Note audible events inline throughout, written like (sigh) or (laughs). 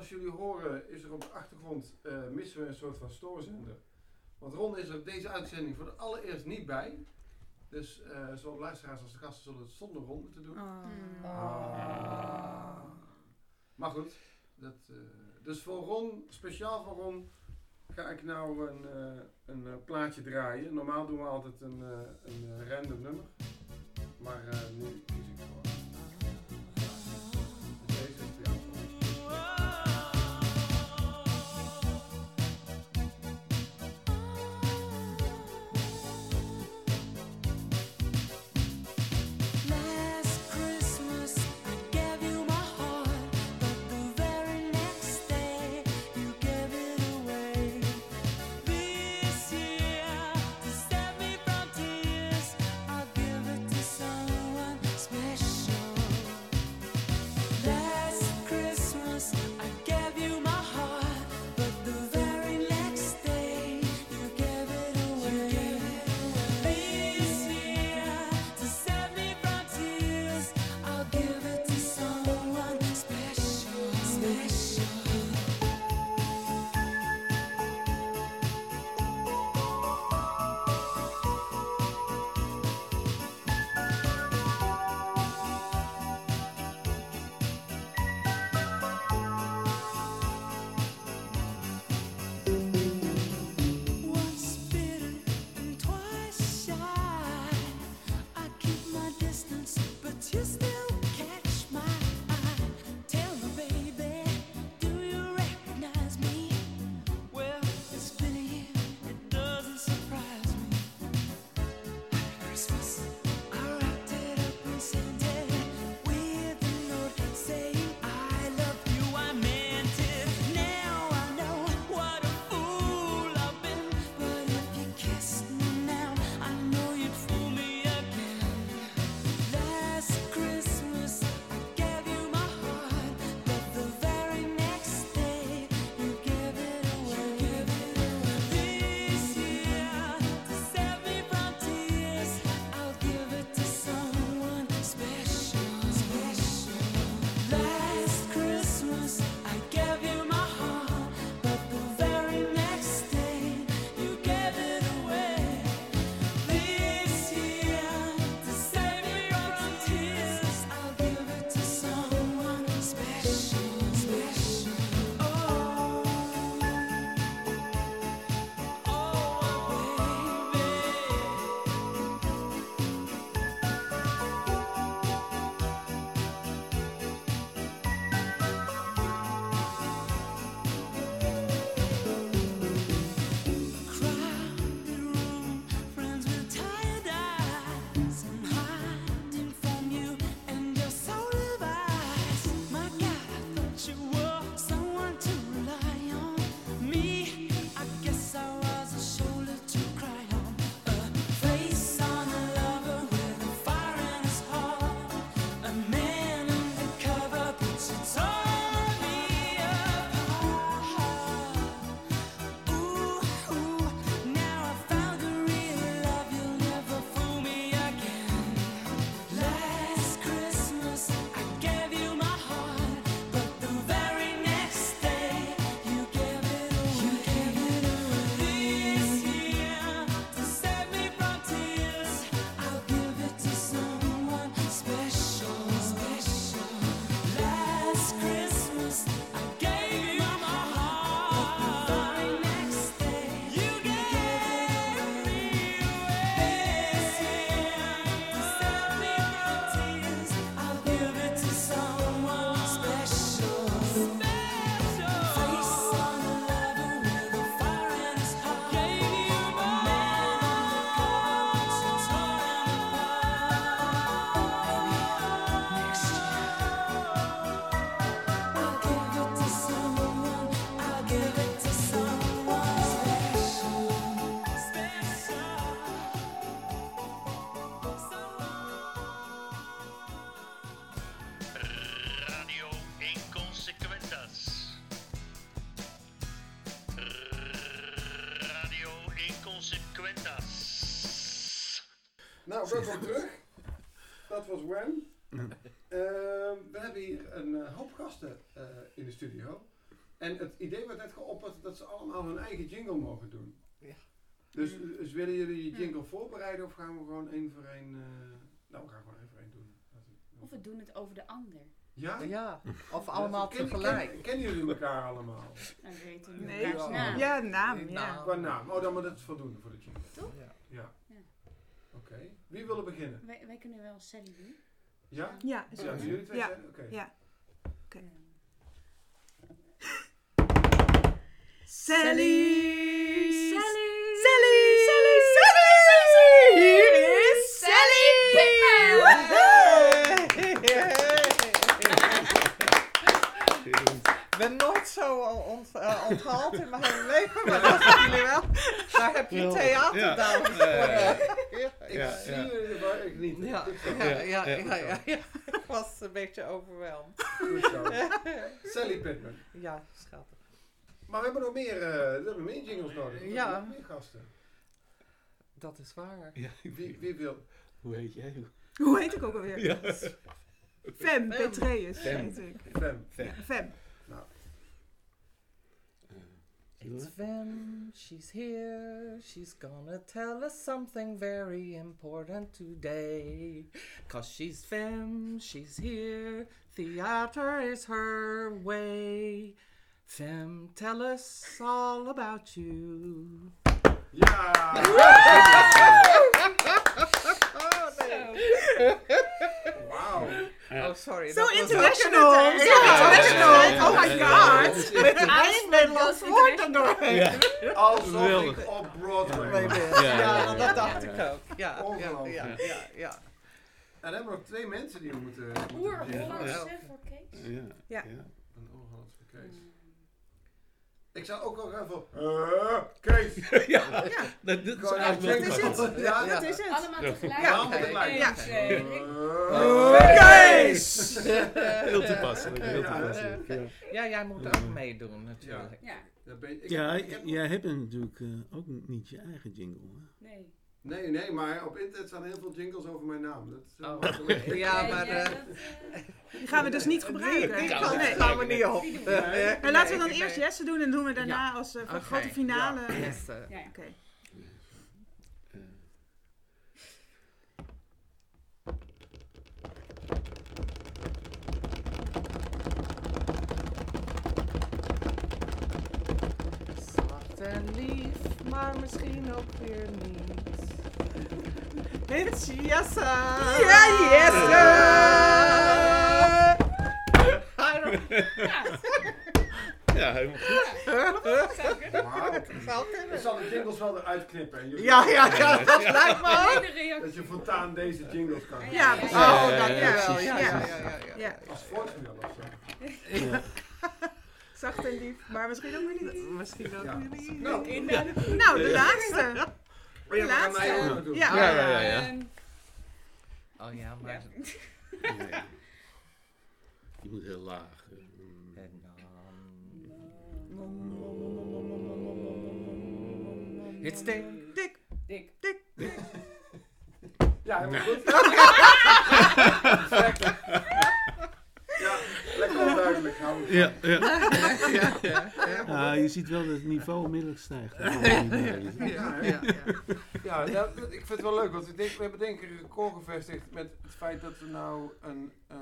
Als jullie horen is er op de achtergrond eh, missen we een soort van stoorzender. Want Ron is er op deze uitzending voor de allereerst niet bij. Dus uh, zowel luisteraars als de gasten zullen het zonder Ron moeten doen. Oh. Ah. ah. Maar goed, dat, eh, dus voor Ron, speciaal voor Ron, ga ik nou een, een plaatje draaien. Normaal doen we altijd een, een random nummer. Maar nu kies ik. dat wel terug. Dat was Wen. Ehm, we hebben hier een eh, hoop gasten eh, in de studio. En het idee werd net geopperd dat ze allemaal hun eigen jingle mogen doen. Ja. Dus, mm. eh, willen jullie je jingle voorbereiden of gaan we gewoon één voor één... nou, we gaan gewoon één voor één doen. Of we doen het over de ander. Ja? ja. Of allemaal tegelijk. Kennen jullie elkaar allemaal? Dat weten jullie naam. Ja, naam. Ja. Qua naam. Oh, dan moet het voldoende voor de jingle. Toch? Wie wil er beginnen? Wij, wij kunnen wel Sally doen. Ja? Ja, is Ja, jullie twee Ja. zijn? Oké. Ja. Sally! Sally! Sally! Sally! Sally! Hier is Sally! Ik ben nooit zo ont, eh, onthaald in mijn hele leven, maar dat zijn jullie wel. Daar heb je theaterdames ja. voor. Ja, Ja, Ik zie ja. jullie, maar ik niet. ja, ja, ja, ja, Ja. ja, ja. Ik was een beetje overweldigd. Goed zo. (laughs) Sally Pittman. Ja, schattig. Maar we hebben nog meer, eh, we hebben meer jingles nodig. We Ja. hebben nog meer gasten. Dat is waar. Ja, Wie, wie wil? Hoe heet jij? Hoe heet ik ook alweer? Ja. Fem Petreus Fem. heet ik. Fem. Fem. Fem. It's Vem, she's here, she's gonna tell us something very important today. Cause she's Fem, she's here, theater is her way. Fem, tell us all about you. Ja! Wauw. (laughs) (laughs) Oh, sorry. Was international! Zo international! Oh my god! Met een één Nederlands woord er doorheen. Alsof ik op Broadway. Ja, dat dacht ik ook. Ja, ja, ja. En dan hebben we nog twee mensen die we moeten... Oer-Hollandse Ja. voor Kees. Ja. Een oer-Hollandse Kees. Ik zou ook wel even... Eh, Kees! (laughs) ja. Dat, dat is eigenlijk wel Jenkins. grappig. Ja, Dat is het. Allemaal tegelijk. Ja. Allemaal tegelijk. Ja. Eén, twee, drie. Eh, Kees! Heel toepasselijk. Heel Ja, toepasselijk. Ja. Ja, jij moet ook meedoen natuurlijk. Ja, daar ben je- ik- Ja, ik heb- jij hebt natuurlijk eh, ook niet je eigen jingle. Hè? nee. Nee, nee, maar op internet staan heel veel jingles over mijn naam. Dat is, eh, Oh. (laughs) Ja, maar... eh, eh, Die gaan we dus niet gebruiken. Die Ja, kant Nee. gaan we niet op. Maar laten we dan Nee, eerst. Jesse doen en doen we daarna als eh, Oké. grote finale. Ja. Yes, eh. Ja, ja. Oké. Eh, Zacht en lief, maar misschien ook weer niet. It's Jesse! Ja, Jesse! I don't- Ja, helemaal goed. Ik zal de jingles wel eruit knippen. En jullie- Ja, ja, ja, dat lijkt me ook. Dat je voortaan deze jingles kan Ja. Oh, dankjewel. Ja, Ja. ja, ja, ja, ja. Ja, Als voortspel of zo. Zacht en lief, maar misschien ook weer niet. Misschien ook weer niet. Nou, Nou, de laatste. Ja, we gaan mij laatste. ook doen. Ja. Ja, ja, ja, ja. Oh ja, maar... ja. Nee. Je moet heel laag. En dan... It's Dick. Dik, Dik. dik. Ja, helemaal goed. (laughs) ja, Ja, ja. (laughs) Ja, ja, ja. ja, je ziet wel dat het niveau onmiddellijk stijgt. Ja? Ja, ja. Ja, nou, dat- ik vind het wel leuk, want ik denk, we hebben denk ik een record gevestigd met het feit dat we nou een, eh,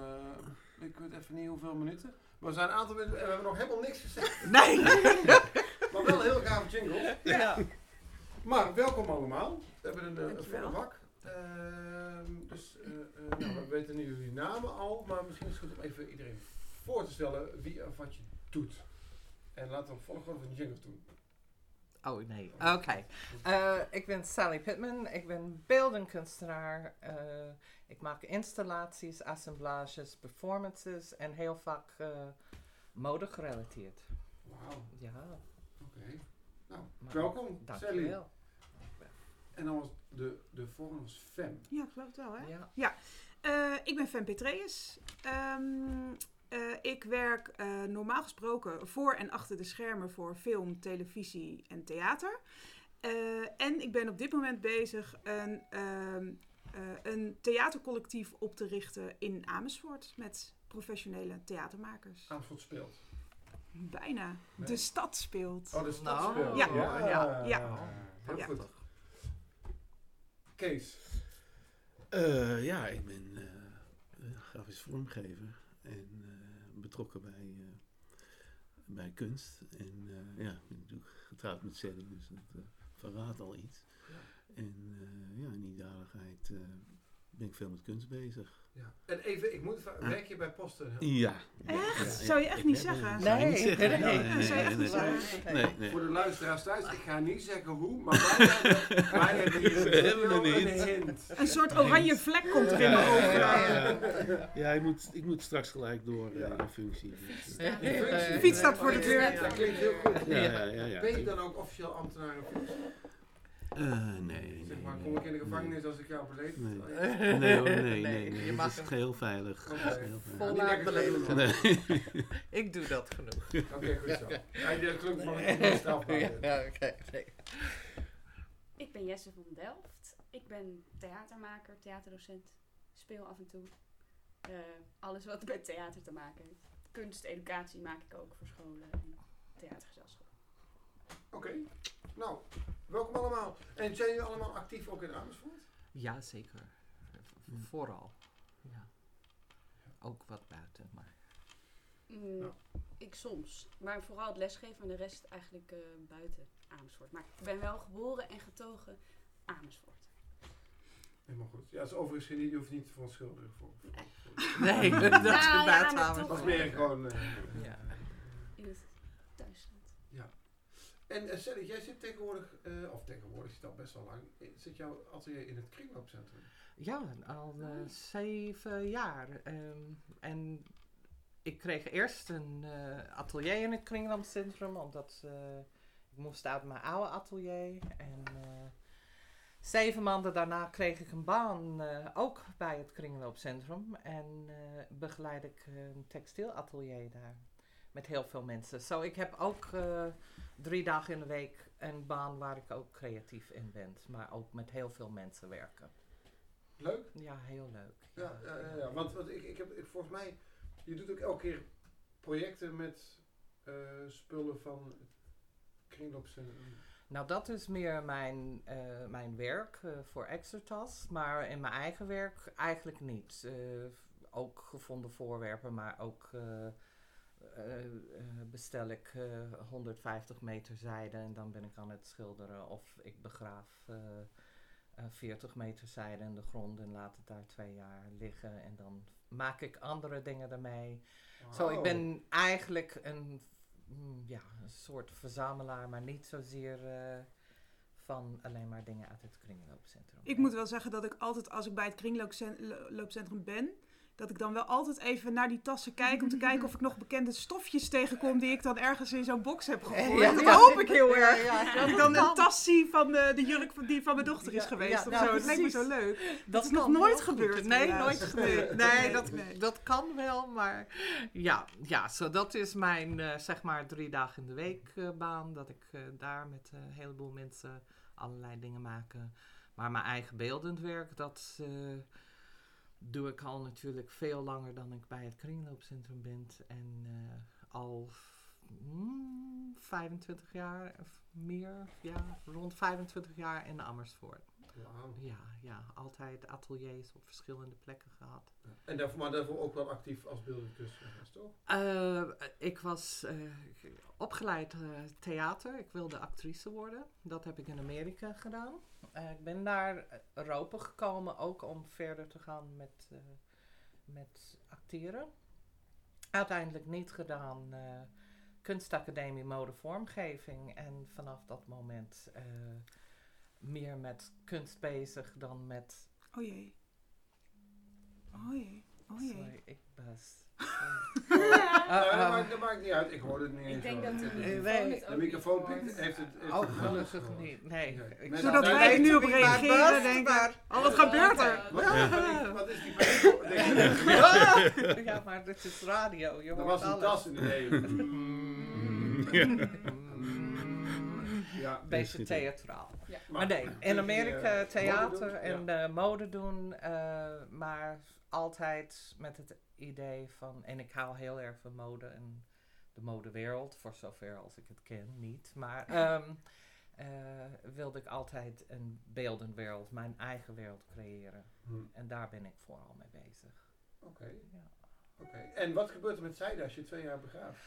ik weet even niet hoeveel minuten, maar we zijn een aantal minuten en we hebben nog helemaal niks gezegd. (laughs) Nee. (laughs) Maar wel een heel gaaf jingle. Ja. Maar welkom allemaal. We hebben een, eh, een volle bak. Ehm, dus eh, eh, nou, we weten nu jullie namen al, maar misschien is het goed om even iedereen voor te stellen wie of wat je doet. En laten we volgorde van jingles doen. Oh nee, oké. Eh, ik ben Sally Pittman, ik ben beeldenkunstenaar. Eh, ik maak installaties, assemblages, performances en heel vaak eh mode gerelateerd. Wauw, Ja, oké. Nou, Maar- welkom Sally. dankjewel. En dan was de, de volgende was Fem. Ja, ik geloof het wel, hè? Ja. Eh, ik ben Fem Petreus. Ehm, eh, ik werk eh, normaal gesproken voor en achter de schermen voor film, televisie en theater. Eh, en ik ben op dit moment bezig een ehm, eh, een theatercollectief op te richten in Amersfoort met professionele theatermakers. Amersfoort speelt. Bijna. Nee. De stad speelt. Oh, de stad Nou, speelt. ja. ja. Ja. Heel Ja. goed. Kees. Eh, ja, ik ben grafisch vormgever en betrokken bij, eh, bij kunst. En eh, ja, ik ben natuurlijk getrouwd met Sally, dus dat eh, verraadt al iets. En ja, in die dadigheid ben ik veel met kunst bezig. Ja. En even, ik moet vragen, werk je bij PostNL? Ja. Echt? Ja, Zou je echt niet zeggen? Zou je Nee, niet zeggen? nee, Nee, nee, nee, zou je echt nee, niet nee. zeggen? Nee, nee. Voor de luisteraars thuis, ik ga niet zeggen hoe, maar wij (laughs) hebben, wij hebben hier We hebben wel een hint. hint. Een soort oranje vlek komt er in mijn ogen. ja, ja, ik, moet, ik moet straks gelijk door eh, Ja. de functie. Ja. Die functie. De fiets staat voor de deur. Dat klinkt heel goed. ja, ja, ja, ja. Ben je dan ook officieel ambtenaar in functie? Eh, nee, Zeg nee, maar, nee, kom ik in de nee. gevangenis als ik jou beleefd? Nee. Oh, Nee, nee, nee, (laughs) Nee, nee. je Het mag is geheel veilig. Oké. Het is geheel veilig. Vol Niet lekker nabeleven. geleden. Nee. (laughs) Ik doe dat genoeg. Oké, goed zo. Dat klinkt van een strafbaar. (laughs) Ja, oké. nee. Ik ben Jesse van Delft. Ik ben theatermaker, theaterdocent. Speel af en toe. Eh, alles wat met theater te maken heeft. Kunst, educatie maak ik ook voor scholen en theatergezelschap. Oké, nou, welkom allemaal. En zijn jullie allemaal actief ook in Amersfoort? Ja, zeker. V- Vooral. Ja. Ook wat buiten, maar... Mm, Ja. Ik soms. Maar vooral het lesgeven en de rest eigenlijk eh, buiten Amersfoort. Maar ik ben wel geboren en getogen Amersfoort. Helemaal goed. Ja, dat is overigens geen, je hoeft niet te verontschuldigen voor. voor- voor- Nee, (laughs) dat is Nou, de ja, buiten. Dat is meer gewoon... eh, Ja. In het thuisland. En Sally, jij zit tegenwoordig, eh, of tegenwoordig zit al best wel lang, eh, zit jouw atelier in het kringloopcentrum? Ja, al zeven jaar. Ehm, en ik kreeg eerst een atelier in het Kringlandcentrum, omdat ik moest uit mijn oude atelier. En zeven maanden daarna kreeg ik een baan, ook bij het Kringloopcentrum. En begeleid ik een textielatelier daar. Met heel veel mensen. Zo, ik heb ook eh, drie dagen in de week een baan waar ik ook creatief in ben. Maar ook met heel veel mensen werken. Leuk? Ja, heel leuk. Ja, ja, ja, ja. want, want ik, ik heb, ik, volgens mij, je doet ook elke keer projecten met eh, spullen van kringloopcentrum. Nou, dat is meer mijn, eh, mijn werk voor Exertas. Maar in mijn eigen werk eigenlijk niet. Ook gevonden voorwerpen, maar ook bestel ik eh, 150 meter zijde en dan ben ik aan het schilderen. Of ik begraaf eh, eh, 40 meter zijde in de grond en laat het daar twee jaar liggen. En dan maak ik andere dingen ermee. Zo, ik ben eigenlijk een, mm, ja, een soort verzamelaar, maar niet zozeer eh, van alleen maar dingen uit het kringloopcentrum. Ik moet wel zeggen dat ik altijd, als ik bij het kringloopcentrum ben, dat ik dan wel altijd even naar die tassen kijk om te kijken of ik nog bekende stofjes tegenkom die ik dan ergens in zo'n box heb gegooid. Ja, dat ja. hoop ik heel erg. ja, dat ik dat dan een tas zie van de, de jurk van, die van mijn dochter is geweest of nou, zo. Het lijkt me zo leuk. Dat is nog nooit goed. gebeurd, Nee, nooit gebeurd. (laughs) Nee, Nee, dat, nee. dat kan wel, maar ja, ja zo dat is mijn eh, zeg maar drie dagen in de week eh, baan. Dat ik eh, daar met eh, een heleboel mensen allerlei dingen maken. Maar mijn eigen beeldend werk, dat eh, doe ik al natuurlijk veel langer dan ik bij het kringloopcentrum ben. En eh, al mm, 25 jaar of meer, ja, rond 25 jaar in Amersfoort. Wauw. Ja, ja, altijd ateliers op verschillende plekken gehad. En daarvoor, maar daarvoor ook wel actief als beeldend kunstenaar, toch? Eh, ik was eh, opgeleid eh, theater. Ik wilde actrice worden. Dat heb ik in Amerika gedaan. Ik ben naar Europa gekomen ook om verder te gaan met, met acteren. Uiteindelijk niet gedaan. kunstacademie mode vormgeving. En vanaf dat moment meer met kunst bezig dan met Oh jee. Oh jee. Oh jee. Sorry, ik was. Nou, Uh, dat, uh, maakt, dat maakt niet uit, ik hoorde het niet eens. Ik denk hoor. dat de Nee, microfoon nee. De microfoon heeft het... heeft oh, gelukkig niet. Nee. Nee. Ik zou Zodat dat wij er nu op reageren denken, maar- oh wat gebeurt er? Wat, Ja. wat, is- die bij (laughs) ja, maar dit is radio. Je Er was een alles. tas in de (laughs) nee. Ja, beetje schieten. theatraal. Ja. Maar nee, in Amerika eh, theater en eh, mode doen, eh, maar altijd met het idee van, en ik hou heel erg van mode en de modewereld, voor zover als ik het ken, niet. Maar (laughs) ehm, eh, wilde ik altijd een beeldend wereld, mijn eigen wereld creëren. Hm, En daar ben ik vooral mee bezig. Oké. Ja. Oké. En wat gebeurt er met Zijde als je twee jaar begraaft?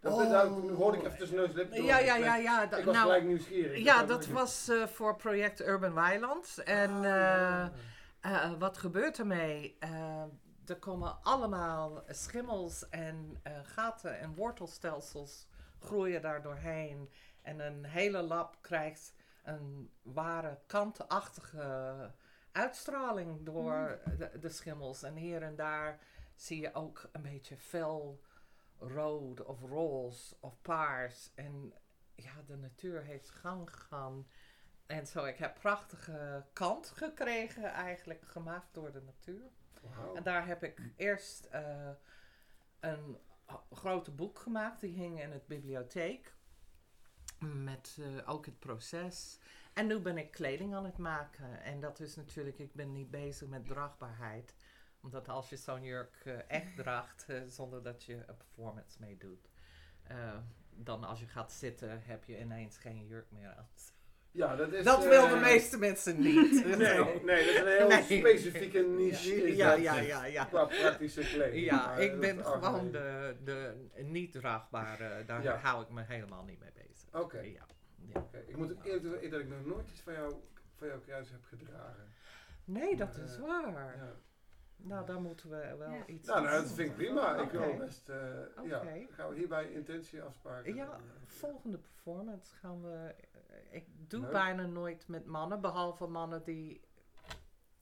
Dat Oh. hoorde ik even tussen neus door. Ja, ja, ja, ja. da- Ik was nou, gelijk nieuwsgierig. ja, Ik dat was eh, voor project Urban Weiland. En Ah, eh, ja. Eh, wat gebeurt ermee? Er komen allemaal schimmels en gaten en wortelstelsels groeien daar doorheen. En een hele lab krijgt een ware kantenachtige uitstraling door de, de schimmels. En hier en daar zie je ook een beetje fel rood of roze of paars. En ja, de natuur heeft gang gegaan. En zo, ik heb prachtige kant gekregen, eigenlijk gemaakt door de natuur. En daar heb ik eerst eh, een grote boek gemaakt, die hing in het bibliotheek. Met eh, ook het proces. En nu ben ik kleding aan het maken. En dat is natuurlijk, ik ben niet bezig met draagbaarheid. Omdat als je zo'n jurk eh, echt draagt, eh, zonder dat je een performance mee doet. eh, dan als je gaat zitten, heb je ineens geen jurk meer aan. Ja, dat is... Dat wil de meeste mensen niet. (laughs) Nee, (laughs) nee, dat is een heel Nee. specifieke niche. Ja, ja, ja, ja. Qua praktische kleding. Ja, ik ben gewoon de, de niet draagbare, daar hou ik me helemaal niet mee bezig. Oké. Ja. Ik moet ook eerlijk zeggen dat ik nog nooit iets van, jou, van jouw kruis heb gedragen. Nee, dat Maar, is waar. Ja. Nou, daar moeten we wel Ja. iets Nou, nou, dat vind ik prima. Ik wil best... eh, Ja, Oké. gaan we hierbij intentie afspraken. Ja, volgende performance gaan we... eh, Ik doe Leuk. bijna nooit met mannen, behalve mannen die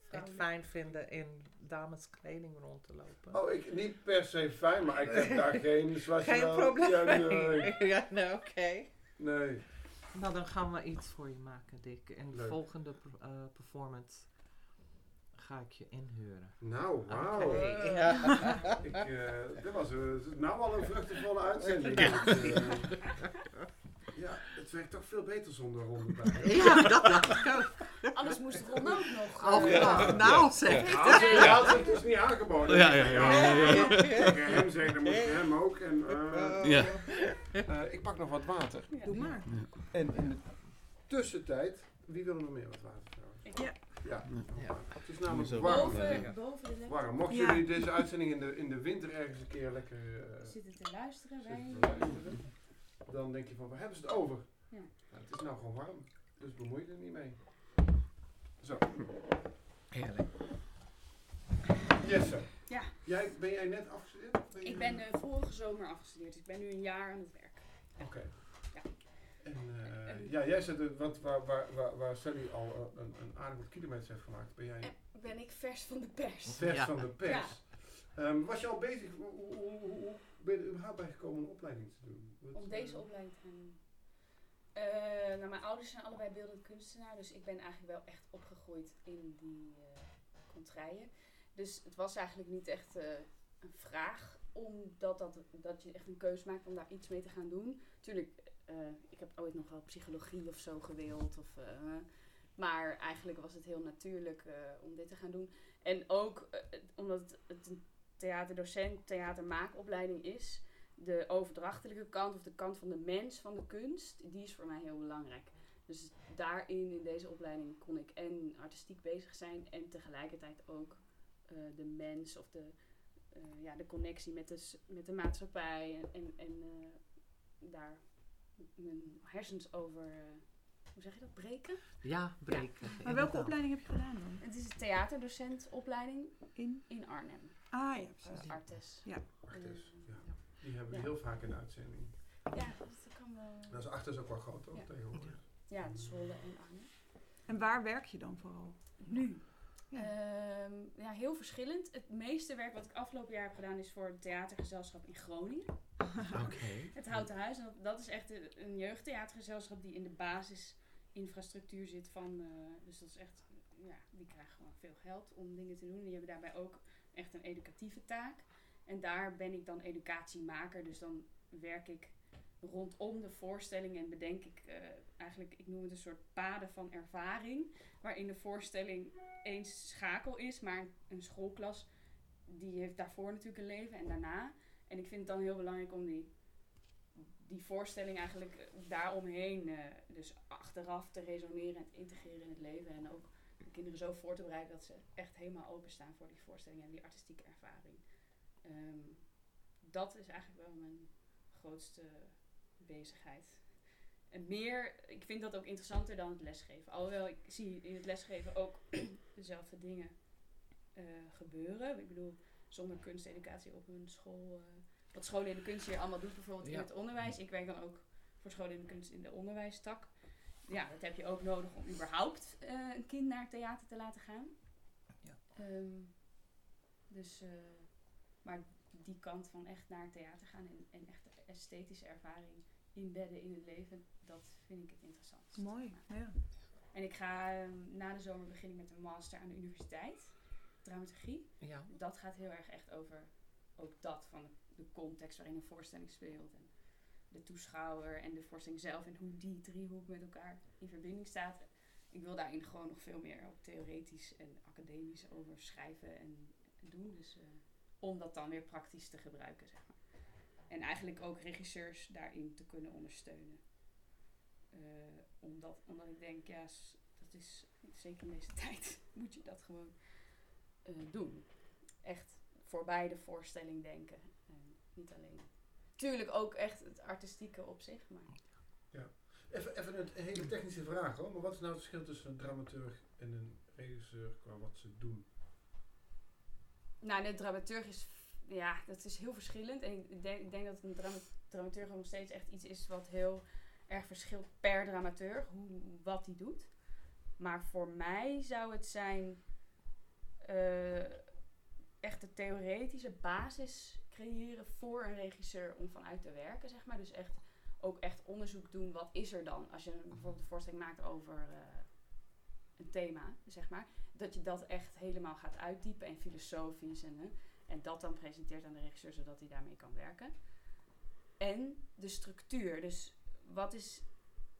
het fijn vinden in dameskleding rond te lopen. Oh, ik, niet per se fijn, maar ik heb daar geen... je Geen probleem. Ja, nee. (laughs) ja, nee, oké. nee. Nou, dan gaan we iets voor je maken, Dick. En de Leuk. volgende eh, performance ga ik je inhuren. Nou, wauw. Oké, ja. Ik, eh, dit was eh, nou al een vruchtenvolle uitzending. Ja. Eh, ja, het werkt toch veel beter zonder ronde bij. ja, dat dacht ik ook. Anders moest Ron ook nog. Oh, Ja. nou zeg. Ja, had het dus niet aangeboden. Ja, ja, ja, ja, ja. Tegen hem zeggen, dan moet je hem ook. En, eh, Ja. eh, ik pak nog wat water. ja. Doe maar. En in de tussentijd, wie wil er nog meer wat water trouwens? Ja. Ja. Ja. Het is namelijk Zo. warm. Boven, boven de laptop warm. Mochten Ja. jullie deze uitzending in de, in de winter ergens een keer lekker eh, zitten te luisteren. Wij, zitten te luisteren, dan denk je van, waar hebben ze het over? Ja. Nou, het is nou gewoon warm, dus bemoei je er niet mee. Zo, Heerlijk. Jesse. Ja. Jij, ben jij net afgestudeerd? Ik ben eh, vorige zomer afgestudeerd. dus Ik ben nu een jaar aan het werk. Oké. En eh, En- ja, jij zit, er- want waar, waar, waar, waar Sally al eh, een, een aardig wat kilometers heeft gemaakt, ben jij En ben ik vers van de pers. vers Ja. van de pers. Ehm, was je al bezig, hoe, hoe, hoe, hoe- hoe ben je er überhaupt bij gekomen een opleiding te doen? Wat, Om deze eh, opleiding te gaan doen. Eh, nou, mijn ouders zijn allebei beeldend kunstenaar, dus ik ben eigenlijk wel echt opgegroeid in die uh, contraien. Dus het was eigenlijk niet echt eh, een vraag, omdat dat, dat je echt een keuze maakt om daar iets mee te gaan doen. Tuurlijk, eh, ik heb ooit nog wel psychologie of zo gewild, of, eh, maar eigenlijk was het heel natuurlijk eh, om dit te gaan doen. En ook eh, omdat het, een theaterdocent, theatermaakopleiding is, de overdrachtelijke kant of de kant van de mens van de kunst, die is voor mij heel belangrijk. Dus daarin, in deze opleiding, kon ik en artistiek bezig zijn en tegelijkertijd ook eh, de mens of de, eh, ja, de connectie met de, met de maatschappij en, en, eh, daar mijn hersens over, eh, hoe zeg je dat, breken. Ja, breken. Maar welke opleiding heb je gedaan dan? Het is een theaterdocentopleiding In? in Arnhem, Ah ja, uh, precies. Artes. Artes, Eh, ja. Die hebben we Ja. heel vaak in de uitzending. Ja, dat kan wel. Dat is achter is ook wel groot, toch? Ja. Tegenwoordig. Ja, het Zwolle en Arnhem. En waar werk je dan vooral? Nu? Ja. Ehm, ja, heel verschillend. Het meeste werk wat ik afgelopen jaar heb gedaan is voor het theatergezelschap in Groningen. (laughs) Oké. Het Houten Huis. En dat, dat is echt een, een jeugdtheatergezelschap die in de basisinfrastructuur zit van... eh, dus dat is echt... Ja, die krijgen gewoon veel geld om dingen te doen. Die hebben daarbij ook echt een educatieve taak. En daar ben ik dan educatiemaker. Dus dan werk ik rondom de voorstelling en bedenk ik eh, eigenlijk, ik noem het een soort paden van ervaring, waarin de voorstelling één schakel is, maar een schoolklas die heeft daarvoor natuurlijk een leven en daarna. En ik vind het dan heel belangrijk om die, die voorstelling eigenlijk eh, daaromheen, eh, dus achteraf te resoneren en te integreren in het leven. En ook de kinderen zo voor te bereiden dat ze echt helemaal openstaan voor die voorstelling en die artistieke ervaring. Ehm, dat is eigenlijk wel mijn grootste bezigheid. En meer, ik vind dat ook interessanter dan het lesgeven. Alhoewel ik zie in het lesgeven ook (clears throat) dezelfde dingen eh, gebeuren. Ik bedoel, zonder kunsteducatie op een school. eh, wat scholen in de kunst hier allemaal doet, bijvoorbeeld in het onderwijs. Ik werk dan ook voor scholen in de kunst in de onderwijstak. Ja, dat heb je ook nodig om überhaupt eh, een kind naar theater te laten gaan. Ja. Ehm, dus, maar die kant van echt naar het theater gaan en, en echt de esthetische ervaring inbedden in het leven, dat vind ik het interessant. Mooi, ja. En ik ga ehm, na de zomer begin ik met een master aan de universiteit, dramaturgie. Ja. Dat gaat heel erg echt over ook dat van de, context waarin een voorstelling speelt. En de toeschouwer en de voorstelling zelf en hoe die driehoek met elkaar in verbinding staat. Ik wil daarin gewoon nog veel meer ook theoretisch en academisch over schrijven en, en doen. Dus eh, om dat dan weer praktisch te gebruiken, zeg maar. En eigenlijk ook regisseurs daarin te kunnen ondersteunen. Eh, omdat, omdat ik denk, ja, dat is zeker in deze (laughs) tijd moet je dat gewoon eh, doen. Echt voorbij de voorstelling denken. En niet alleen. Tuurlijk ook echt het artistieke op zich, maar Even, even een hele technische vraag hoor. Maar wat is nou het verschil tussen een dramaturg en een regisseur qua wat ze doen? Nou, de dramaturg is, ja, dat is heel verschillend. En ik denk, dat een drama dramaturg nog steeds echt iets is wat heel erg verschilt per dramaturg, hoe, wat die doet. Maar voor mij zou het zijn eh, echt de theoretische basis creëren voor een regisseur om vanuit te werken, zeg maar. Dus echt ook echt onderzoek doen, wat is er dan? Als je bijvoorbeeld een voorstelling maakt over eh, een thema, zeg maar dat je dat echt helemaal gaat uitdiepen en filosofisch en, hè, en dat dan presenteert aan de regisseur zodat hij daarmee kan werken. En de structuur, dus wat is,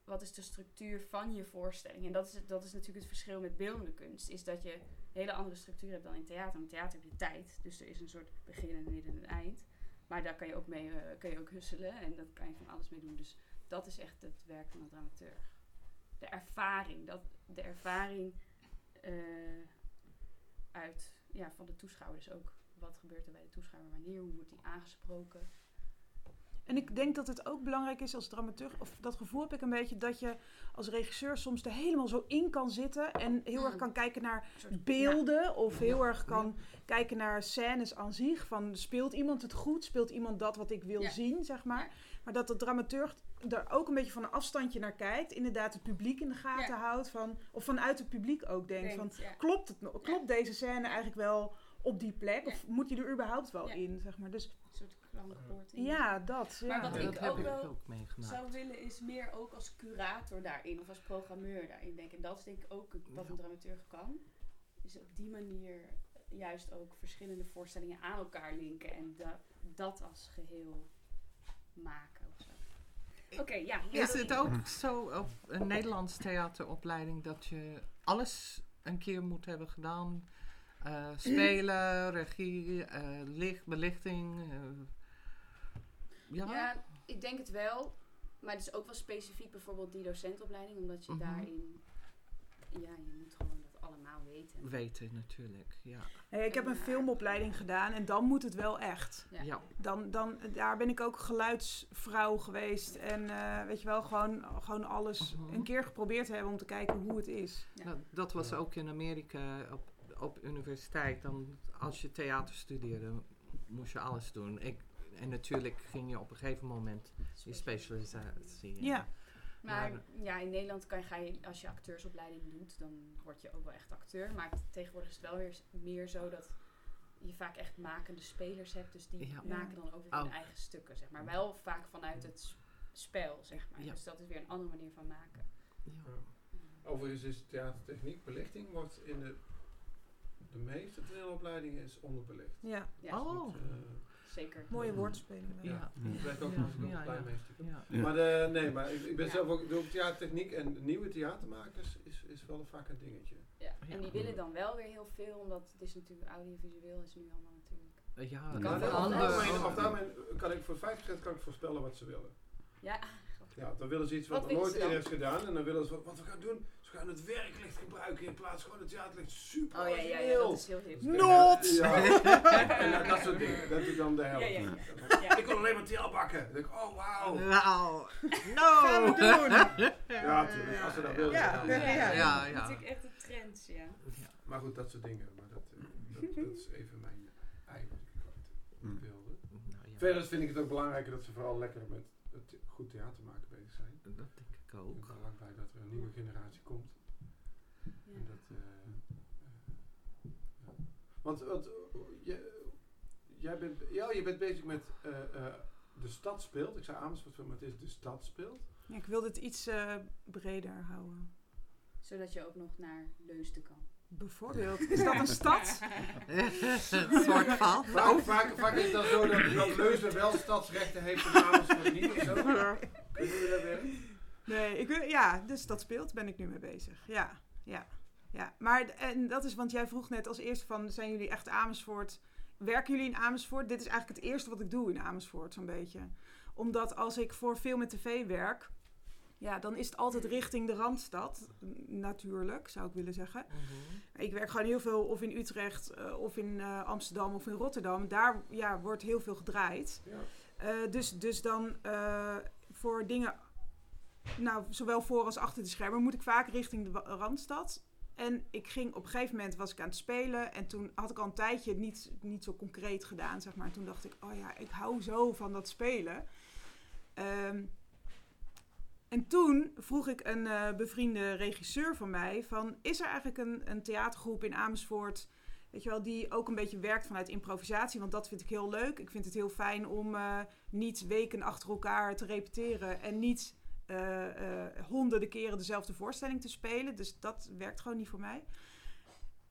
wat is de structuur van je voorstelling? En dat is, dat is natuurlijk het verschil met beeldende kunst, is dat je een hele andere structuur hebt dan in theater. In theater heb je tijd, dus er is een soort begin, een midden en eind. Maar daar kan je ook mee eh, kan je ook husselen en daar kan je van alles mee doen. Dus dat is echt het werk van een dramaturg. De ervaring, dat, de ervaring eh, uit ja, van de toeschouwer. Dus ook wat gebeurt er bij de toeschouwer, wanneer, hoe wordt die aangesproken. En ik denk dat het ook belangrijk is als dramaturg, of dat gevoel heb ik een beetje, dat je als regisseur soms er helemaal zo in kan zitten en heel erg kan kijken naar beelden of heel erg kan kijken naar scènes aan zich. Van speelt iemand het goed? Speelt iemand dat wat ik wil Ja. zien, zeg maar? Maar dat de dramaturg er ook een beetje van een afstandje naar kijkt. Inderdaad het publiek in de gaten Ja. houdt. Van, of vanuit het publiek ook denkt van, ja. klopt, het, klopt deze scène eigenlijk wel op die plek? Ja. Of moet je er überhaupt wel Ja. in, zeg maar? Dus Een soort klankpoort. ja, dat. Maar ja. wat Ja, ik dat heb ook ik wel ook meegemaakt. zou willen is meer ook als curator daarin of als programmeur daarin denken. En dat is denk ik ook wat een dramaturg kan. Is op die manier juist ook verschillende voorstellingen aan elkaar linken en da- dat als geheel maken of zo. Oké, ja. Is het ook zo op een Nederlands theateropleiding dat je alles een keer moet hebben gedaan? Eh, spelen, regie, eh, licht, belichting. eh, ja? Ja, ik denk het wel. Maar het is ook wel specifiek bijvoorbeeld die docentopleiding, omdat je Mhm. daarin, ja, je moet gewoon dat allemaal weten. Weten natuurlijk, ja. Nee, ik heb een filmopleiding gedaan en dan moet het wel echt. Ja. ja. Dan, dan, daar ben ik ook geluidsvrouw geweest. En eh, weet je wel, gewoon, gewoon alles Mhm. een keer geprobeerd te hebben om te kijken hoe het is. Ja. Nou, dat was Ja. ook in Amerika op, op universiteit. Dan, als je theater studeerde, moest je alles doen. Ik, en natuurlijk ging je op een gegeven moment je specialisatie. Ja. Maar Maar- ja, in Nederland kan, ga je, als je acteursopleiding doet, dan word je ook wel echt acteur. Maar tegenwoordig is het wel weer meer zo dat je vaak echt makende spelers hebt. Dus die Ja. maken dan ook weer hun Oh. eigen stukken, zeg maar. Wel vaak vanuit het spel, zeg maar. Ja. Dus dat is weer een andere manier van maken. Ja. Overigens is theatertechniek, belichting wordt in de, de meeste toneelopleidingen is onderbelicht. Ja. Ja. Oh. Dus, eh, zeker. Mooie woordspelingen. Ja. Ik ben ook. Maar de, nee, maar ik, ik ben Ja. zelf ook door theatertechniek en nieuwe theatermakers is, is wel vaak een dingetje. Ja. En die willen dan wel weer heel veel, omdat het is natuurlijk audiovisueel is nu allemaal natuurlijk. Ja, kan kan kan ik voor 5% kan ik voorspellen wat ze willen. Ja, Ja, dan willen ze iets wat, Wat nooit eerder is gedaan. En dan willen ze wat, wat we gaan doen. Ze gaan het werklicht gebruiken in plaats van het theaterlicht. Super oh ja, ja, ja, dat is heel hip. Not! Ja. en dat, dat soort dingen. Dat doe ik dan de helft. Ja, ja, van. Ja. Ik wil alleen maar TL bakken. Dan denk ik, oh wauw. Nou, Gaan we no! doen! Ja, natuurlijk. Als ze dat willen. Ja, ja, ja. Ja, ja. Natuurlijk echt de trends, ja. Maar goed, dat soort dingen. Maar dat, eh, dat, dat is even mijn ei wat ik Mm. wilde. Nou, ja. Verder vind ik het ook belangrijker dat ze vooral lekker met het goed theater maken. Dat denk ik Ik ben ook. er lang bij dat er een nieuwe generatie komt. ja. En dat, eh, eh, ja. Want, want je, jij bent, ja, je bent bezig met eh, eh, de stad speelt. Ik zei Amersfoort, maar het is de stad speelt. Ja, ik wilde het iets eh, breder houden. Zodat je ook nog naar Leusden kan. Bijvoorbeeld, is dat een stad? Een (laughs) soort van. Vaak, vaak, vaak is het dan zo dat, dat Leusden wel stadsrechten heeft en Amersfoort niet of zo. Kunnen we dat weer? Nee, ik wil, ja, dus dat speelt, ben ik nu mee bezig. Ja, ja, ja. Maar en dat is, want jij vroeg net als eerste van, zijn jullie echt Amersfoort? Werken jullie in Amersfoort? Dit is eigenlijk het eerste wat ik doe in Amersfoort, zo'n beetje. Omdat als ik voor film en tv werk, ja, dan is het altijd richting de Randstad. Natuurlijk, zou ik willen zeggen. Mhm. Ik werk gewoon heel veel of in Utrecht, eh, of in eh, Amsterdam, of in Rotterdam. Daar ja, wordt heel veel gedraaid. Ja. Eh, dus, dus dan voor dingen, nou, zowel voor als achter de schermen, moet ik vaak richting de Randstad. En ik ging op een gegeven moment was ik aan het spelen en toen had ik al een tijdje niet, niet zo concreet gedaan, zeg maar. Toen dacht ik, oh ja, ik hou zo van dat spelen. Ehm, en toen vroeg ik een eh, bevriende regisseur van mij van, is er eigenlijk een, een theatergroep in Amersfoort, weet je wel, die ook een beetje werkt vanuit improvisatie? Want dat vind ik heel leuk. Ik vind het heel fijn om eh, niet weken achter elkaar te repeteren en niet eh, honderden keren dezelfde voorstelling te spelen. Dus dat werkt gewoon niet voor mij.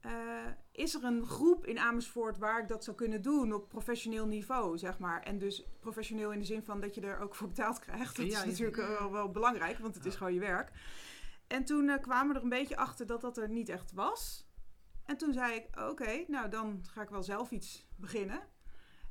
Eh, is er een groep in Amersfoort waar ik dat zou kunnen doen op professioneel niveau, zeg maar? En dus professioneel in de zin van dat je er ook voor betaald krijgt. Dat Ja, is ja. natuurlijk eh, wel, wel belangrijk, want het is gewoon je werk. En toen eh, kwamen we er een beetje achter dat dat er niet echt was. En toen zei ik, oké, nou dan ga ik wel zelf iets beginnen.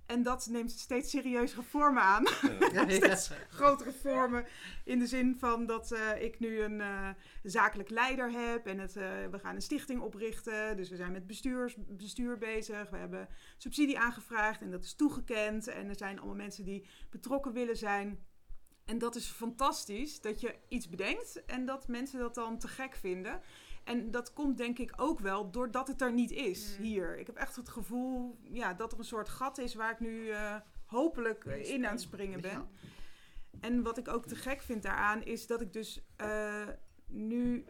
En dat neemt steeds serieuzere vormen aan. (laughs) Steeds grotere vormen. In de zin van dat eh, ik nu een eh, zakelijk leider heb. En het, eh, we gaan een stichting oprichten. Dus we zijn met bestuurs, bestuur bezig. We hebben subsidie aangevraagd en dat is toegekend. En er zijn allemaal mensen die betrokken willen zijn. En dat is fantastisch dat je iets bedenkt en dat mensen dat dan te gek vinden. En dat komt denk ik ook wel doordat het er niet is Mm. hier. Ik heb echt het gevoel ja, dat er een soort gat is waar ik nu eh, hopelijk eh, in aan het springen ben. Ja. En wat ik ook te gek vind daaraan is dat ik dus eh, nu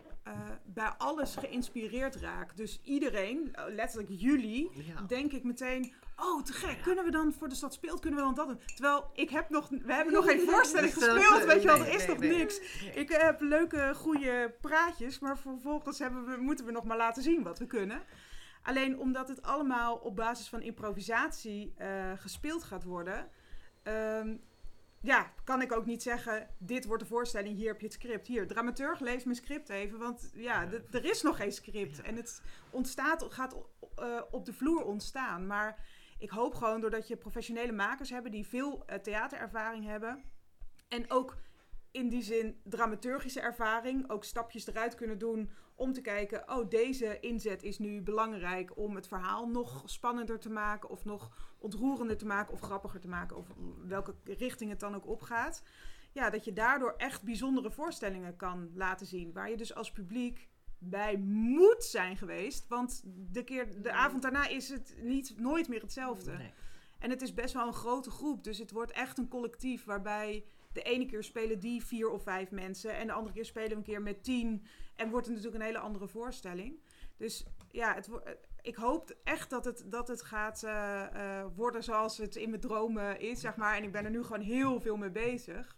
bij alles geïnspireerd raak. Dus iedereen, letterlijk jullie, Ja. denk ik meteen... Oh, te gek. Kunnen we dan voor de stad speelt, kunnen we dan dat doen? Terwijl ik heb nog, we hebben nog geen voorstelling gespeeld. Weet je wel, er is nog niks. Ik heb leuke, goede praatjes, maar vervolgens hebben we, moeten we nog maar laten zien wat we kunnen. Alleen omdat het allemaal op basis van improvisatie eh, gespeeld gaat worden, ehm, ja, kan ik ook niet zeggen: dit wordt de voorstelling, hier heb je het script. Hier, dramaturg, lees mijn script even, want ja, er is nog geen script. En het ontstaat, gaat eh, op de vloer ontstaan. Maar ik hoop gewoon doordat je professionele makers hebben die veel eh, theaterervaring hebben. En ook in die zin dramaturgische ervaring. Ook stapjes eruit kunnen doen om te kijken. Oh, deze inzet is nu belangrijk om het verhaal nog spannender te maken. Of nog ontroerender te maken. Of grappiger te maken. Of welke richting het dan ook opgaat. Ja, dat je daardoor echt bijzondere voorstellingen kan laten zien. Waar je dus als publiek bij moet zijn geweest. Want de, keer, de avond daarna is het niet, nooit meer hetzelfde. Nee. En het is best wel een grote groep. Dus het wordt echt een collectief waarbij de ene keer spelen die vier of vijf mensen. En de andere keer spelen we een keer met tien. En wordt het natuurlijk een hele andere voorstelling. Dus ja, het, wo- ik hoop echt dat het, dat het gaat eh, eh, worden zoals het in mijn dromen is, zeg maar. En ik ben er nu gewoon heel veel mee bezig.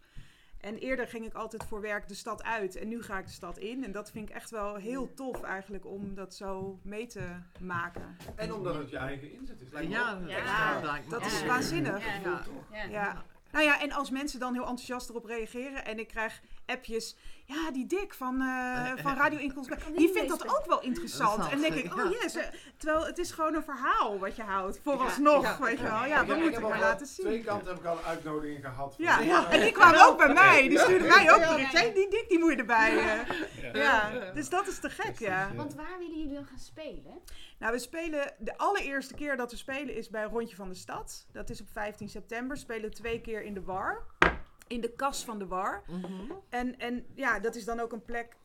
En eerder ging ik altijd voor werk de stad uit en nu ga ik de stad in. En dat vind ik echt wel heel tof eigenlijk om dat zo mee te maken. En omdat het je eigen inzet is. Lijkt me Ja, Ja. Dat is Ja. waanzinnig. Ja. Ja. Ja. Ja. Nou ja, en als mensen dan heel enthousiast erop reageren en ik krijg appjes. Ja, die Dick van, eh, van Radio Inkomst, die vindt dat ook wel interessant. En dan denk ik, oh yes. eh, Terwijl het is gewoon een verhaal wat je houdt. Vooralsnog, Ja, ja, weet je wel. Ja, dat moet ik maar laten Twee zien. kanten heb ik al een uitnodiging gehad. voor- Ja, Ja. en die kwamen ook bij mij. Die stuurden mij ook Ja. bericht. Hey, die Dick, die moet je erbij. eh. Ja, dus dat is te gek, ja. Want waar willen jullie dan gaan spelen? Nou, we spelen de allereerste keer dat we spelen is bij Rondje van de Stad. Dat is op 15 september. We spelen twee keer in de War. In de kas van de War. Mhm. En, en ja, dat is dan ook een plek.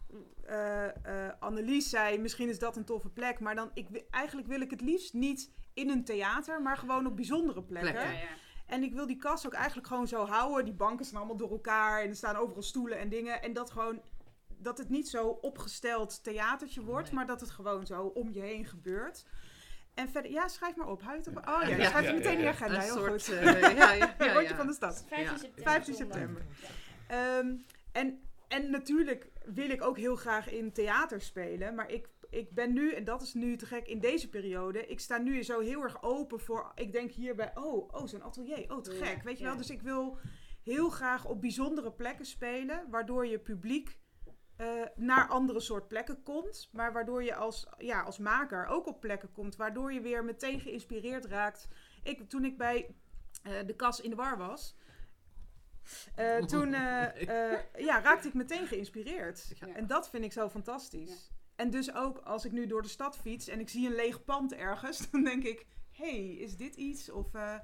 eh eh, Annelies zei, misschien is dat een toffe plek. Maar dan, ik, eigenlijk wil ik het liefst niet in een theater, maar gewoon op bijzondere plekken. Plekken. ja. En ik wil die kas ook eigenlijk gewoon zo houden. Die banken staan allemaal door elkaar en er staan overal stoelen en dingen. En dat gewoon, dat het niet zo opgesteld theatertje wordt, Nee. maar dat het gewoon zo om je heen gebeurt. En verder, ja, schrijf maar op. Hou je het op? Oh ja, Ja, schrijf ja, het meteen in je ja, agenda. Een Heel soort, goed. eh, ja, ja, ja, Rondje ja. van de stad. 15 Ja. september. 15 zondag. september. Ehm, en, en natuurlijk wil ik ook heel graag in theater spelen. Maar ik, ik ben nu, en dat is nu te gek in deze periode. Ik sta nu zo heel erg open voor. Ik denk hierbij, oh, oh zo'n atelier. Oh, te Ja, gek. Weet je wel? ja. Dus ik wil heel graag op bijzondere plekken spelen. Waardoor je publiek eh, naar andere soort plekken komt. Maar waardoor je als, ja, als maker ook op plekken komt. Waardoor je weer meteen geïnspireerd raakt. Ik, toen ik bij eh, de kas in de war was. eh, toen eh, (laughs) eh, ja, raakte ik meteen geïnspireerd. Ja. En dat vind ik zo fantastisch. En dus ook als ik nu door de stad fiets en ik zie een leeg pand ergens, (laughs) dan denk ik: hé, hey, is dit iets? Of, eh,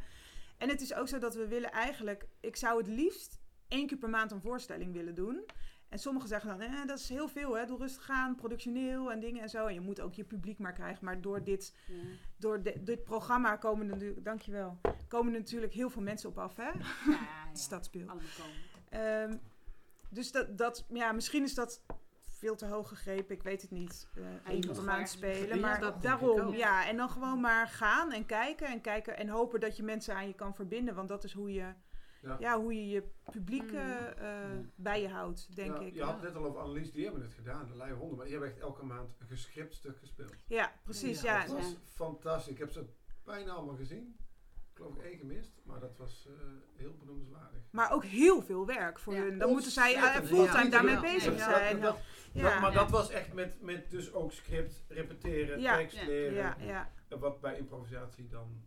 En het is ook zo dat we willen eigenlijk, ik zou het liefst één keer per maand een voorstelling willen doen. En sommigen zeggen dan, eh, dat is heel veel, hè? doe rustig aan, productioneel en dingen en zo. En je moet ook je publiek maar krijgen. Maar door dit, Ja. door de- dit programma komen er natuurlijk, dankjewel, komen er natuurlijk heel veel mensen op af, hè? Ja, (laughs) ja. Ehm, dus dat, dat, ja, misschien is dat veel te hoog gegrepen, ik weet het niet. je één keer per maand spelen. Maar dat daarom, ja. En dan gewoon maar gaan en kijken en kijken en hopen dat je mensen aan je kan verbinden. Want dat is hoe je Ja. ja. hoe je, je publiek Mm. eh, eh, bij je houdt, denk Ja, ik. Je had het net al over Annelies, die hebben het gedaan, de Leie Honden. Maar die hebben echt elke maand een gescript stuk gespeeld. Ja, precies. Ja, Ja, Dat was fantastisch. Ik heb ze bijna allemaal gezien. Ik geloof ik één gemist, maar dat was eh, heel benoemenswaardig. Maar ook heel veel werk voor Ja. hun. Dan moeten zij eh, Ontzettend fulltime daarmee Ja. bezig Ja. zijn. Dat- Ja. Dat- maar Ja. dat was echt met, met dus ook script, repeteren, Ja. tekst leren. Ja, ja. En Wat bij improvisatie dan...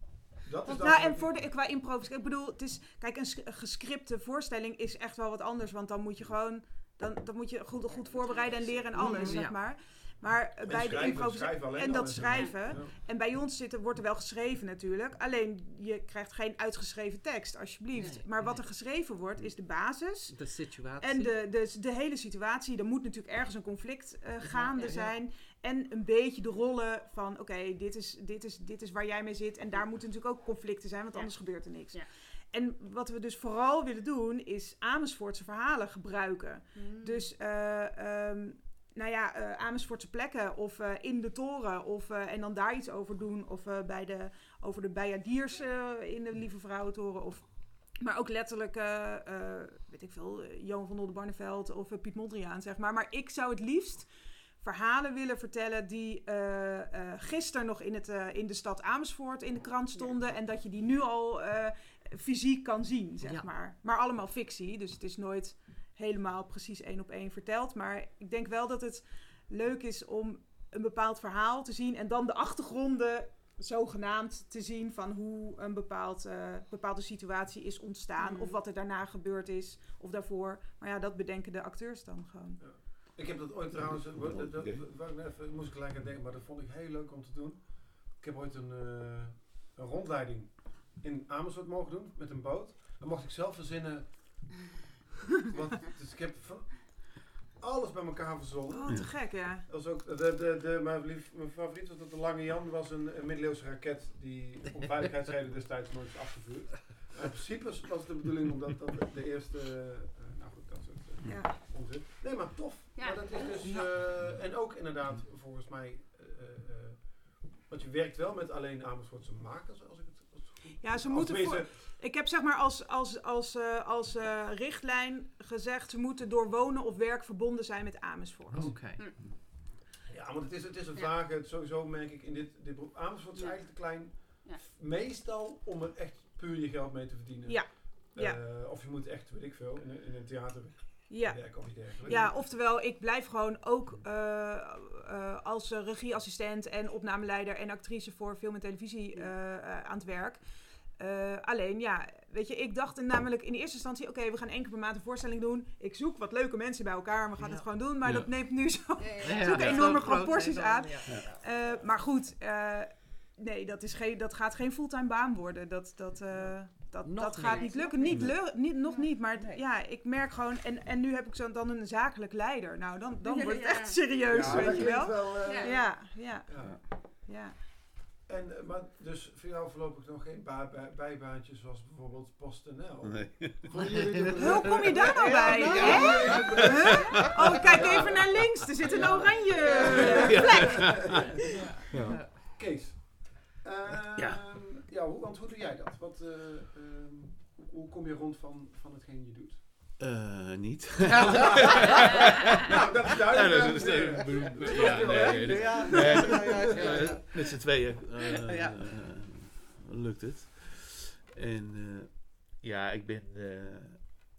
Dat is dan Nou, en voor de, qua improvisatie, ik bedoel, het is, kijk, een, gescripte voorstelling is echt wel wat anders, want dan moet je gewoon, dan, dan moet je goed, goed voorbereiden en leren en alles, zeg maar. Maar eh, En bij de improvisatie, en dat schrijven, Ja. en bij ons zitten, wordt er wel geschreven natuurlijk, alleen je krijgt geen uitgeschreven tekst, alsjeblieft. Nee, maar wat er geschreven wordt, is de basis. De situatie. En de, de, de hele situatie, er moet natuurlijk ergens een conflict eh, gaande ja, ja. zijn. En een beetje de rollen van, oké, dit, is, dit, is, dit is waar jij mee zit. En daar moeten natuurlijk ook conflicten zijn, want Ja. anders gebeurt er niks. Ja. En wat we dus vooral willen doen, is Amersfoortse verhalen gebruiken. Mm. Dus, eh, ehm, nou ja, eh, Amersfoortse plekken of eh, in de toren. Of, en dan daar iets over doen. Of bij de, over de Bijadiers in de Lieve Vrouwentoren. Of, maar ook letterlijk, weet ik veel, Johan van Oldenbarneveld of Piet Mondriaan, zeg maar. Maar ik zou het liefst verhalen willen vertellen die eh eh gisteren nog in, het, eh, in de stad Amersfoort in de krant stonden. En dat je die nu al eh, fysiek kan zien, zeg Ja. maar. Maar allemaal fictie, dus het is nooit helemaal precies één op één verteld. Maar ik denk wel dat het leuk is om een bepaald verhaal te zien en dan de achtergronden zogenaamd te zien van hoe een bepaald, eh, bepaalde situatie is ontstaan. Of wat er daarna gebeurd is, of daarvoor. Maar ja, dat bedenken de acteurs dan gewoon. Ik heb dat ooit trouwens, dat, even- moest ik gelijk aan denken, maar dat vond ik heel leuk om te doen. Ik heb ooit een, eh, een rondleiding in Amersfoort mogen doen met een boot. Dan mocht ik zelf verzinnen. (laughs) Wat, dus ik heb van alles bij elkaar verzonnen. Oh, te gek, ja. Dat was ook, de, de, de, mijn, lief, mijn favoriet was dat de Lange Jan was een, een middeleeuwse raket die om veiligheidsreden destijds nooit is afgevuurd. Maar in principe was de bedoeling omdat dat de eerste, eh, nou goed, dat soort eh, ja. Onzin. Nee, maar tof. Ja. Maar dat is dus, eh, en ook inderdaad volgens mij, eh, eh, want je werkt wel met alleen Amersfoortse makers als ik het, als het Ja, ze moeten voor, ik heb zeg maar als, als, als, eh, als eh, richtlijn gezegd... ze moeten door wonen of werk verbonden zijn met Amersfoort. Oké. Ja, want het is, het is een Ja. vage, sowieso merk ik in dit, dit beroep. Amersfoort is Ja. eigenlijk te klein. Ja. Meestal om er echt puur je geld mee te verdienen. Ja. Ja. Eh, of je moet echt, weet ik veel, in, in een theater Ja. werken of iets dergelijks. Ja, oftewel, ik blijf gewoon ook eh, eh, als eh, regieassistent en opnameleider en actrice voor film en televisie eh, eh, aan het werk. Eh, alleen, ja, weet je, ik dacht namelijk in eerste instantie, oké, we gaan één keer per maand een voorstelling doen. Ik zoek wat leuke mensen bij elkaar, en we gaan Ja. het gewoon doen. Maar Ja. dat neemt nu zo Ja, ja, ja. (laughs) Zulke enorme proporties aan. ja. Eh, maar goed, eh, nee, dat, is geen, dat gaat geen fulltime baan worden. Dat, dat, eh, dat, Nog dat gaat niet. lukken. Nog Niet, niet. lu- niet, nog niet, maar Nee. ja, ik merk gewoon... En, en nu heb ik zo dan een zakelijk leider. Nou, dan, dan Ja, wordt het ja. echt serieus, Ja, dat weet je klinkt wel. eh, Ja. Ja, ja. En, eh, maar dus voor jou voorlopig nog geen bij- bijbaantjes zoals bijvoorbeeld PostNL. Nee. Hoe kom je daar nou bij? Ja, Hè? Huh? Oh, kijk even naar links. Er zit een oranje plek. Ja. Kees. Ehm, Ja. ja, hoe, want hoe doe jij dat? Wat, eh, ehm, hoe- kom je rond van, van hetgeen je doet? Eh, niet. (laughs) (laughs) nou, dat is Ja, duidelijk. dat is een beroemd- dat is ja, nee, hè? nee, Ja. nee, Ja, ja, ja, ja. Met z'n tweeën eh, Ja. eh, lukt het. En eh, ja, ik ben... eh,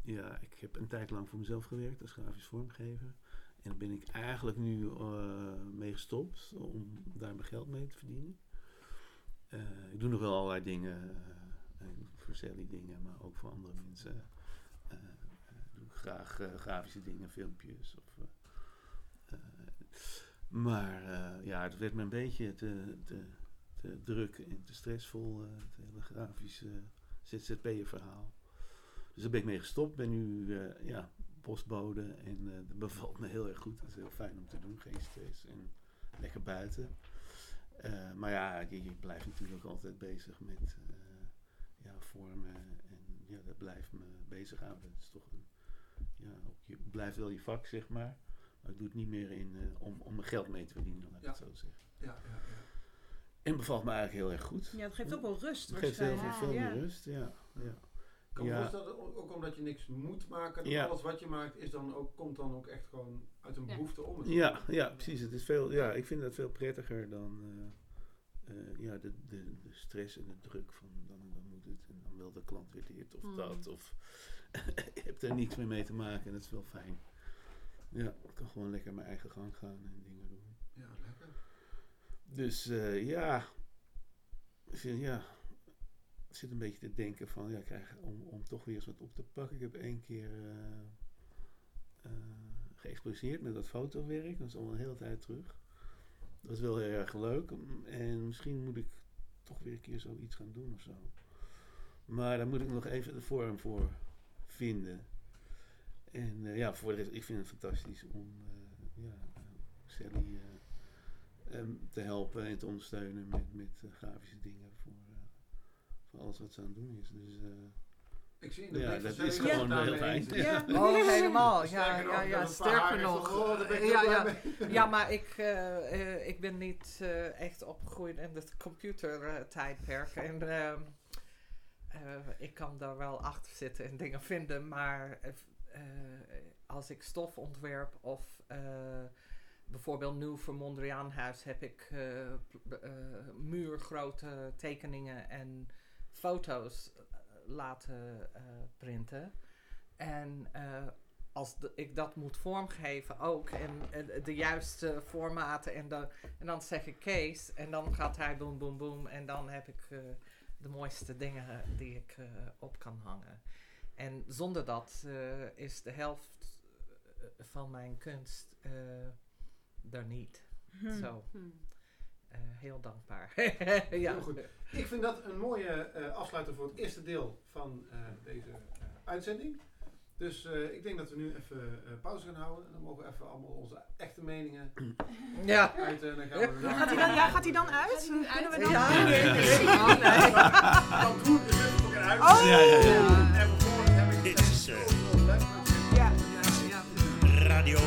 ja, ik heb een tijd lang voor mezelf gewerkt als grafisch vormgever. En daar ben ik eigenlijk nu eh, mee gestopt om daar mijn geld mee te verdienen. Eh, ik doe nog wel allerlei dingen. eh, voor Sally dingen, maar ook voor andere mensen. Eh, doe ik graag grafische dingen, filmpjes. Of, maar ja, het werd me een beetje te, druk en te stressvol. het hele grafische ZZP'er verhaal. Dus daar ben ik mee gestopt. Ben nu eh, ja, postbode en dat bevalt me heel erg goed. Het is heel fijn om te doen, geen stress en lekker buiten. Eh, maar ja, je, je blijft natuurlijk altijd bezig met eh, ja, vormen en ja, dat blijft me bezighouden. Het is toch een, ja, ook je blijft wel je vak, zeg maar. Maar ik doe het niet meer in, eh, om, om mijn geld mee te verdienen, laat ik Ja. het zo zeggen. Ja, ja, ja. En bevalt me eigenlijk heel erg goed. Ja, dat geeft ook wel rust. Het geeft heel veel, veel Ja. meer rust, ja. ja. Ik kan me Ja. voorstellen, ook omdat je niks moet maken. Ja. Alles wat je maakt is dan ook, komt dan ook echt gewoon uit een Ja. behoefte om Ja, ja, precies. Het is veel, ja, ik vind dat veel prettiger dan eh, eh, ja, de, de, de stress en de druk van dan, dan moet het en dan wil de klant weer dit of Hmm. dat. Of (laughs) je hebt er niks meer mee te maken en dat is wel fijn. Ja, ik kan gewoon lekker mijn eigen gang gaan en dingen doen. Ja, lekker. Dus eh, ja, ik vind, ja, zit een beetje te denken van, ja, krijg, om, om toch weer eens wat op te pakken. Ik heb één keer geëxposeerd met dat fotowerk, dat is al een hele tijd terug. Dat was wel heel erg leuk en misschien moet ik toch weer een keer zoiets gaan doen of zo. Maar daar moet ik nog even de vorm voor vinden. En eh, ja, voor ik vind het fantastisch om ja, Sally te helpen en te ondersteunen met, met grafische dingen voor, voor alles wat ze aan het doen is. Dus eh, Ik zie in de Ja, dat is gewoon daarmee heel fijn. (laughs) Ja. Oh, helemaal. Ja, Sterker nog, ja, ja, sterker nog. ja, ja, (laughs) ja, maar ik, eh, eh, ik ben niet eh, echt opgegroeid in het computertijdperk. en ehm, eh, ik kan daar wel achter zitten en dingen vinden. Maar als ik stof ontwerp of eh, bijvoorbeeld nu voor Mondriaanhuis heb ik eh, eh, muurgrote tekeningen en foto's eh, laten eh, printen. En eh, als de- ik dat moet vormgeven ook en, en de juiste formaten en, dan en dan zeg ik Kees en dan gaat hij boem boem boem en dan heb ik de mooiste dingen die ik op kan hangen. En zonder dat is de helft van mijn kunst er niet. Hm. Zo, Hmm. Eh, heel dankbaar. (laughs) ja. Heel goed. Ik vind dat een mooie eh, afsluiter voor het eerste deel van eh, deze uitzending. Dus eh, ik denk dat we nu even eh, pauze gaan houden. En dan mogen we even allemaal onze echte meningen (clears throat) Ja. uiten. En dan gaan we daarna- Gaat hij dan, ja, gaat hij dan uit? Kunnen we uit? dan... Ja. Nee, nee, nee. Ook een uit. Oh! Ja, ja, ja. En vervolgens heb ik Dit is eh, Ja. Radio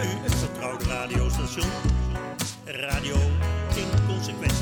nu het vertrouwde radiostation. Radio Inconsequent.